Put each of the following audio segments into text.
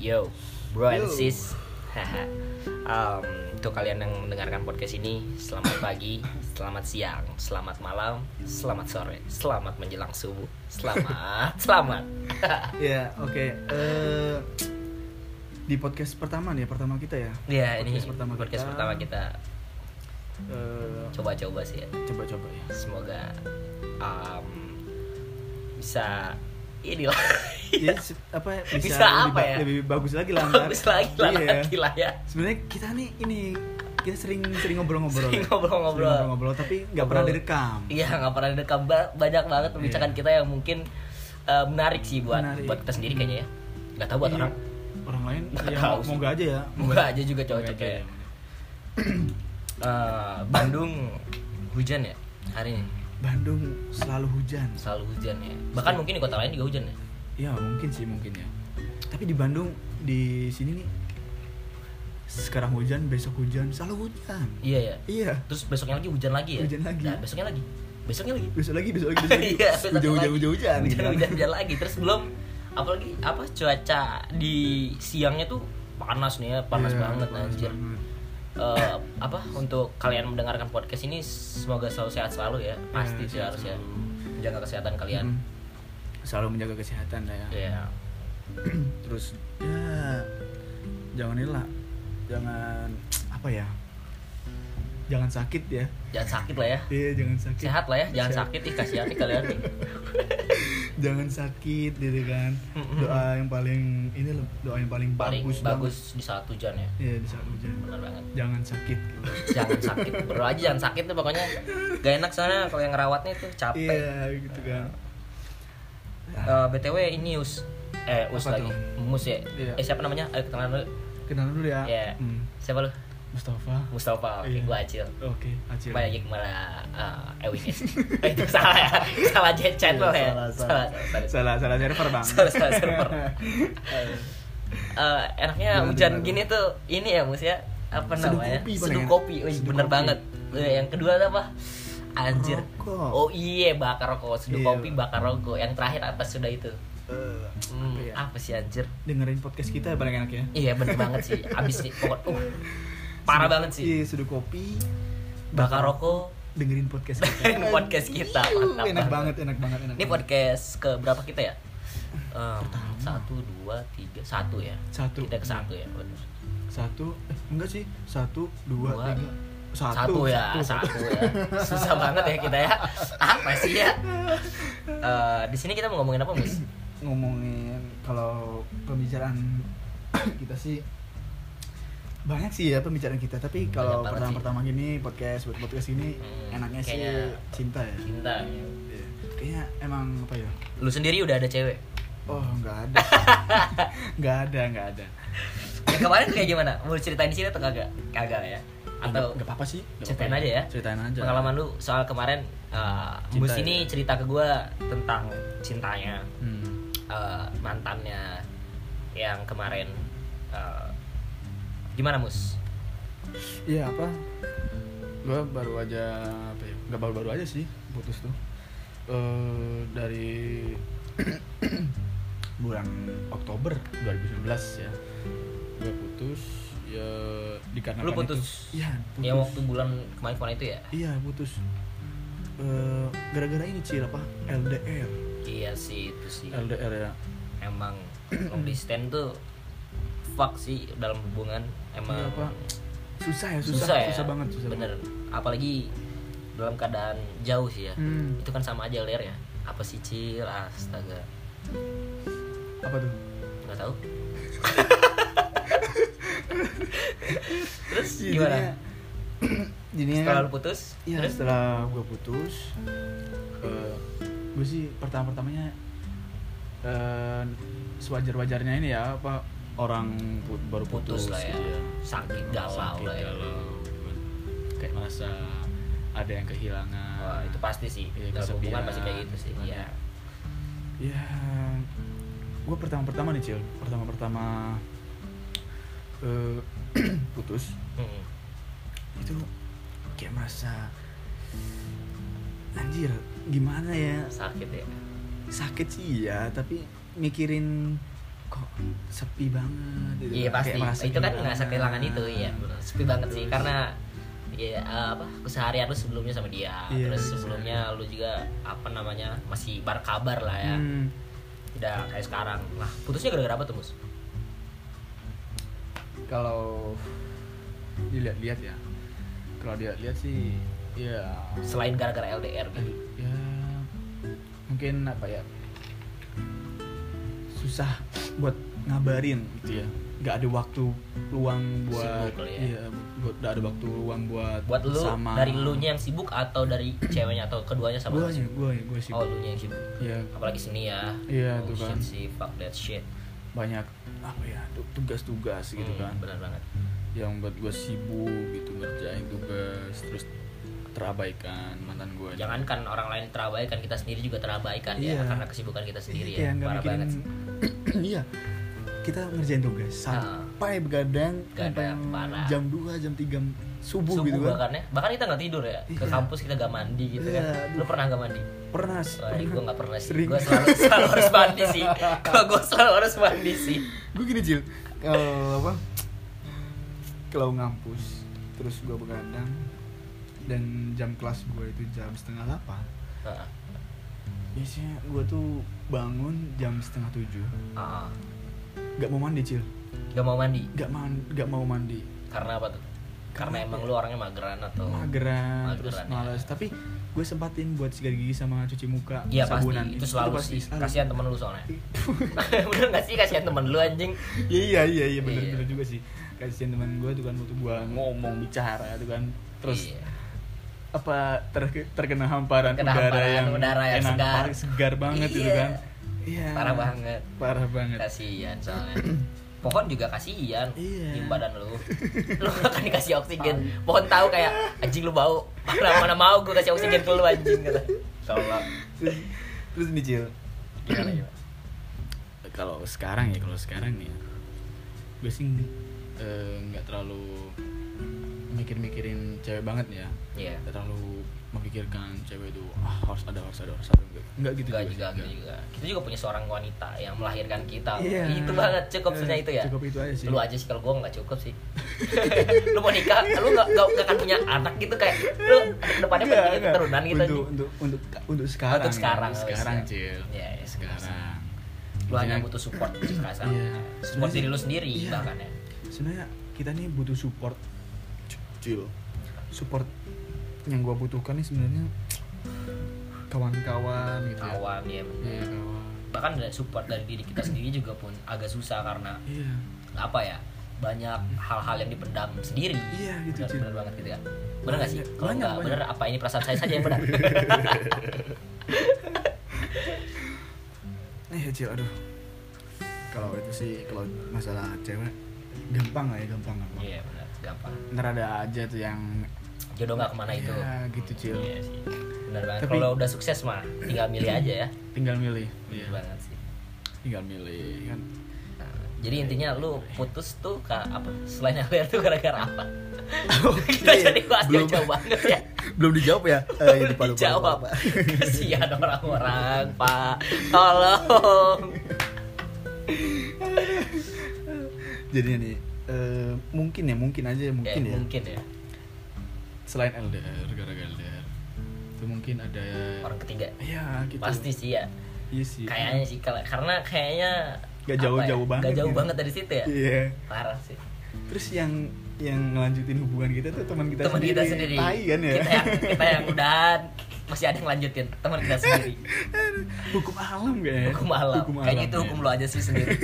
Yo, bro and Yo. sis. Um, untuk kalian yang mendengarkan podcast ini, selamat pagi, selamat siang, selamat malam, selamat sore, selamat menjelang subuh, selamat, selamat. Ya, oke. Eh, di podcast pertama nih, pertama kita ya. ya ini Podcast pertama podcast kita. pertama kita Eh, coba-coba sih ya. coba-coba ya. Semoga um, bisa inilah Ya, se- apa ya, bisa, Bisa lebih, apa ya? lebih bagus lagi lah. bagus lagi lah Iya. lah ya. Sebenarnya kita nih ini kita sering sering ngobrol-ngobrol. Sering ya. ngobrol-ngobrol. Sering ngobrol tapi nggak pernah direkam. Iya nggak pernah direkam Ba- banyak banget pembicaraan Iya. kita yang mungkin uh, menarik sih buat Menarik. buat kita sendiri kayaknya ya. Nggak tahu buat Iya. orang. Orang lain Nggak ya tahu moga aja ya. Moga aja juga cocok ya. Uh, Bandung hujan ya hari ini Bandung selalu hujan. selalu hujan ya. Bahkan mungkin di kota lain juga hujan ya. Ya mungkin sih mungkin ya. Tapi di Bandung di sini nih sekarang hujan besok hujan selalu hujan. Iya ya. Iya. Terus besoknya lagi hujan lagi ya. Hujan lagi. Nah, besoknya lagi. Besoknya lagi. Besok lagi besok lagi besok lagi. Iya, besok hujan hujan lagi. hujan hujan. hujan hujan hujan lagi terus belum apalagi apa cuaca di siangnya tuh panas nih ya panas Iya, banget panas anjir banget. Eh, apa untuk kalian mendengarkan podcast ini semoga selalu sehat selalu ya pasti Iya, sih sehat harus ya selalu. menjaga kesehatan kalian Mm. Selalu menjaga kesehatan lah ya. ya Terus ya jangan inilah jangan apa ya? Jangan sakit ya. jangan sakit lah ya Iya, jangan sakit. sehat lah ya jangan Sehat. sakit ih kasihan nih kalian nih jangan sakit gitu kan. Doa yang paling ini loh, doa yang paling, paling bagus bagus, banget. di saat hujan ya Iya, di saat hujan. benar banget Jangan sakit. jangan sakit bro aja jangan sakit tuh pokoknya gak enak soalnya kalau yang ngerawatnya tuh capek Iya, gitu kan. Eh, btw ini us eh us Apa lagi tuh? mus ya Iya. eh siapa namanya ayo kenalan dulu Kenalan dulu ya. ya Hmm. siapa lu Mustafa. Mustafa oke Iya. gua acil Oke, Acil. kembali lagi ke mana uh, Ewin ya Eh, itu salah ya salah jet channel ya Salah, salah salah. salah Salah, salah server, Bang. Salah, salah server. Eh, enaknya Gimana, hujan gimana? gini tuh ini ya mus ya apa Seduh namanya kopi seduh enak. kopi Wih, Seduh bener kopi. banget Eh, yang kedua apa anjir Rokok. oh iya bakar rokok seduh Iya. kopi bakar rokok yang terakhir apa sudah itu Eh, Hmm, apa ya? apa sih anjir Dengerin podcast kita paling enak ya. Iya bener banget sih Abis nih pokok uh, Parah Seduh- banget sih Iya, seduh kopi, Bakar rokok dengerin podcast kita. Podcast kita, mantap enak banget. banget, enak banget, enak. Ini banget. podcast ke berapa kita ya? Um, Pertama. satu, dua, tiga Satu ya Satu. Kita ke satu ya. Satu, eh, enggak sih. Satu, dua, Dua. tiga. Satu, ya Satu, ya Susah banget ya kita ya Apa sih ya Eh, Di sini kita mau ngomongin apa mus? Ngomongin kalau pembicaraan kita sih banyak sih ya pembicaraan kita tapi kalau Banyak banget pertama-pertama gini podcast buat podcast ini Hmm, enaknya sih cinta ya Cinta Iya. kayaknya emang apa ya Lu sendiri udah ada cewek oh nggak ada nggak ada nggak ada Ya kemarin kayak gimana? Mau ceritain di sini atau kagak? Kagak ya? Atau nggak apa-apa sih nggak ceritain apa-apa aja ya ceritain aja pengalaman lu soal kemarin uh, Cinta Mus ini ya? cerita ke gue tentang cintanya hmm. uh, mantannya yang kemarin uh, gimana mus Iya apa? Gua baru aja apa ya? Gak baru-baru aja sih putus tuh. Eh dari bulan Oktober 2019 ya. Gua putus ya dikarenakan Lu putus? Iya, putus. waktu bulan kemarin kemarin itu ya Iya, putus. Eh gara-gara ini Cil apa? LDR. iya sih itu sih LDR ya. emang long distance tuh fuck sih dalam hubungan emang Iya, apa? Susah ya, susah, susah, susah, ya banget, susah bener. banget. apalagi dalam keadaan jauh sih ya. Hmm. itu kan sama aja ler ya apa sih cil? Astaga. Apa tuh? nggak tahu. Terus gimana? Jadinya setelah kan- lu putus? Iya terus? setelah gue putus, gue sih pertama pertamanya uh, sewajar wajarnya ini ya apa orang pu- baru Putus putus, lah ya. gitu Sakit galau Sakit lah ya. galau. kayak merasa ada yang kehilangan. Wah, itu pasti sih Iya, dalam hubungan kesepian, pasti kayak gitu sih gimana ya Ya, gue pertama pertama nih cil, pertama pertama uh, putus Hmm. itu kayak merasa anjir gimana ya sakit ya sakit sih ya tapi mikirin kok sepi banget gitu. Iya pasti. Itu kan ngerasa kehilangan itu ya. Sepi banget sih karena ya eh, apa keseharian lu sebelumnya sama dia Iya, terus bener. sebelumnya lu juga apa namanya masih berkabar lah ya Hmm. tidak kayak sekarang lah putusnya gara-gara apa tuh mus kalau dilihat-lihat ya kalau dilihat-lihat sih ya selain gara-gara LDR gitu ya mungkin apa ya susah buat ngabarin gitu. Ya nggak ada waktu luang buat Sibuk ya. iya buat nggak ada waktu luang buat buat lu sama dari lu nya yang sibuk atau dari ceweknya atau keduanya sama? Gue sih gue gue sih oh lu nya yang sibuk. Ya apalagi seni ya. Iya, oh, tuh kan. sih fuck that shit. Banyak apa ya tu- tugas-tugas gitu Hmm, kan. benar banget. Yang buat gue sibuk gitu ngerjain tugas terus terabaikan mantan gue jangankan orang lain terabaikan kita sendiri juga terabaikan ya Iya. karena kesibukan kita sendiri Kayak ya. nggak parah banget. iya. Kita ngerjain tugas sampai begadang sampai jam 2 jam 3 subuh, subuh gitu kan. bahkan ya bahkan kita nggak tidur ya ke Iya. kampus kita gak mandi gitu Iya, kan lu aduh. pernah gak mandi? Pernah Wah, gue gak pernah sih. Gue selalu, selalu harus mandi sih. Kalau gue selalu harus mandi sih. Gue gini Cil. Kalau apa? Kalau ngampus terus gue begadang dan jam kelas gue itu jam setengah delapan biasanya gue tuh bangun jam setengah tujuh. Ah, nggak mau mandi cil. Gak mau mandi? Nggak man nggak mau mandi. Karena apa tuh? Karena emang lu orangnya mageran atau mageran terus Mageran, ya. malas tapi gue sempatin buat sikat gigi sama cuci muka Iya pasti, sabunan. Itu selalu sih. selalu. Kasihan temen lu soalnya. Bener gak sih? Kasihan temen lu anjing? iya iya iya. Bener Iya. bener juga sih. Kasihan teman gue tuh kan waktu gue ngomong bicara tuh kan. Terus Iya. Apa ter- terkena hamparan Terkena udara hamparan yang udara yang enak segar. banget, segar banget itu Iya. kan iya Parah banget. parah banget Kasihan soalnya. Pohon juga kasihan Iya. di badan lu. Lu akan dikasih oksigen. Pohon tahu kayak anjing lu bau. Mana mana mau gue kasih oksigen ke lu anjing kata. Tolong. terus terus nih Cil kalau sekarang ya kalau sekarang nih gue sih eh, nggak terlalu mikir-mikirin cewek banget ya Iya. nggak terlalu memikirkan cewek itu ah, harus ada harus ada harus ada enggak enggak gitu Enggak juga juga, juga. Kita juga punya seorang wanita yang melahirkan kita. Iya. Itu banget cukup sebenarnya itu ya. cukup itu aja sih Lu aja sih kalau gua nggak cukup sih. lu mau nikah, lu nggak nggak akan punya anak gitu kayak lu depannya Enggak, pengen keturunan gitu. untuk, untuk untuk untuk sekarang Untuk sekarang, ya. sekarang siap. cil Iya, iya, sekarang Lu hanya butuh support sekarang. Iya. Support diri lu sendiri iya. bahkan ya. sebenarnya kita nih butuh support cil support yang gua butuhkan nih sebenarnya kawan-kawan gitu ya Kawan ya iya bener. kawan Bahkan dari support dari diri kita sendiri juga pun agak susah karena iya apa ya? Banyak hal-hal yang dipendam sendiri. Iya, gitu, bener, Cil. bener banget gitu kan. Bener gak sih? Kalau nggak bener apa ini perasaan saya saja yang benar? eh cil aduh kalau itu sih kalau masalah cewek gampang lah ya gampang gampang Iya benar, gampang. ntar ada aja tuh yang Jodoh nggak ke mana itu. ya gitu cil Iya sih. Benar banget. Tapi- Kalau udah sukses mah tinggal milih aja ya. tinggal milih Iya iya banget sih. tinggal milih kan Nah, jadi intinya lu putus tuh apa? Selain LDR tuh gara-gara apa? Kita Oke, jadi bahas belum- jauh banget ya. belum dijawab ya eh, Belum lupa, dijawab. lupa. Kasihan orang-orang, Pak. Tolong. jadinya nih eh, mungkin ya mungkin aja ya, mungkin Ya, ya Mungkin ya. selain LDR gara-gara LDR itu mungkin ada Orang ketiga. ya gitu Pasti sih ya. iya sih Kayaknya sih karena kayaknya Gak apa jauh-jauh ya, banget Gak jauh gitu. banget dari situ ya. iya Parah sih. terus yang yang ngelanjutin hubungan kita tuh teman kita teman sendiri kita sendiri Tai kan ya kita yang kita yang udah masih ada yang lanjutin teman kita sendiri hukum alam kayaknya hukum alam kayaknya itu ya. hukum lo aja sih sendiri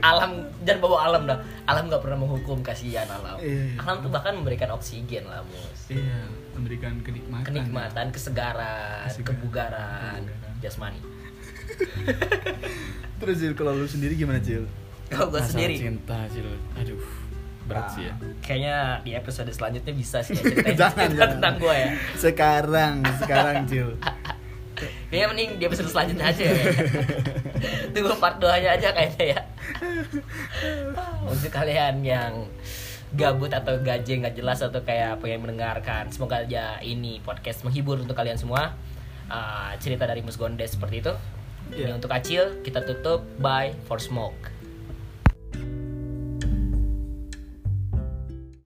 alam jangan bawa alam dah alam nggak pernah menghukum kasihan alam Iya. alam tuh bahkan memberikan oksigen lah mus iya memberikan kenikmatan kenikmatan kesegaran Kesegaran. kebugaran Kebugaran. jasmani terus Cil kalau lu sendiri gimana Cil kalau gue sendiri cinta Cil aduh berat ah, sih ya kayaknya di episode selanjutnya bisa sih ya ceritain Jangan, cerita jangan. tentang gue ya sekarang sekarang Cil Kayaknya mending di episode selanjutnya aja ya. Tunggu part 2 nya aja kayaknya ya. Untuk kalian yang gabut atau gaje nggak jelas atau kayak pengen mendengarkan semoga aja ini podcast menghibur untuk kalian semua Uh, cerita dari Mus Gondes seperti itu Ini Iya. untuk Acil kita tutup. Bye for smoke.